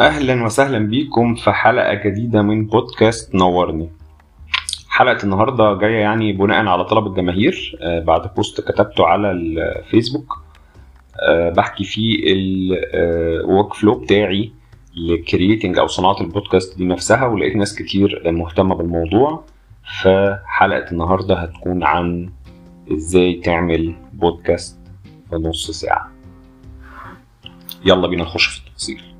أهلا وسهلا بيكم في حلقة جديدة من بودكاست نورني. حلقة النهارده جاية يعني بناء على طلب الجماهير آه، بعد بوست كتبته على الفيسبوك آه، بحكي فيه ال workflow آه، بتاعي ل creating أو صناعة البودكاست دي نفسها ولقيت ناس كتير مهتمة بالموضوع. فحلقة النهارده هتكون عن إزاي تعمل بودكاست في نص ساعة. يلا بينا نخش في التفاصيل.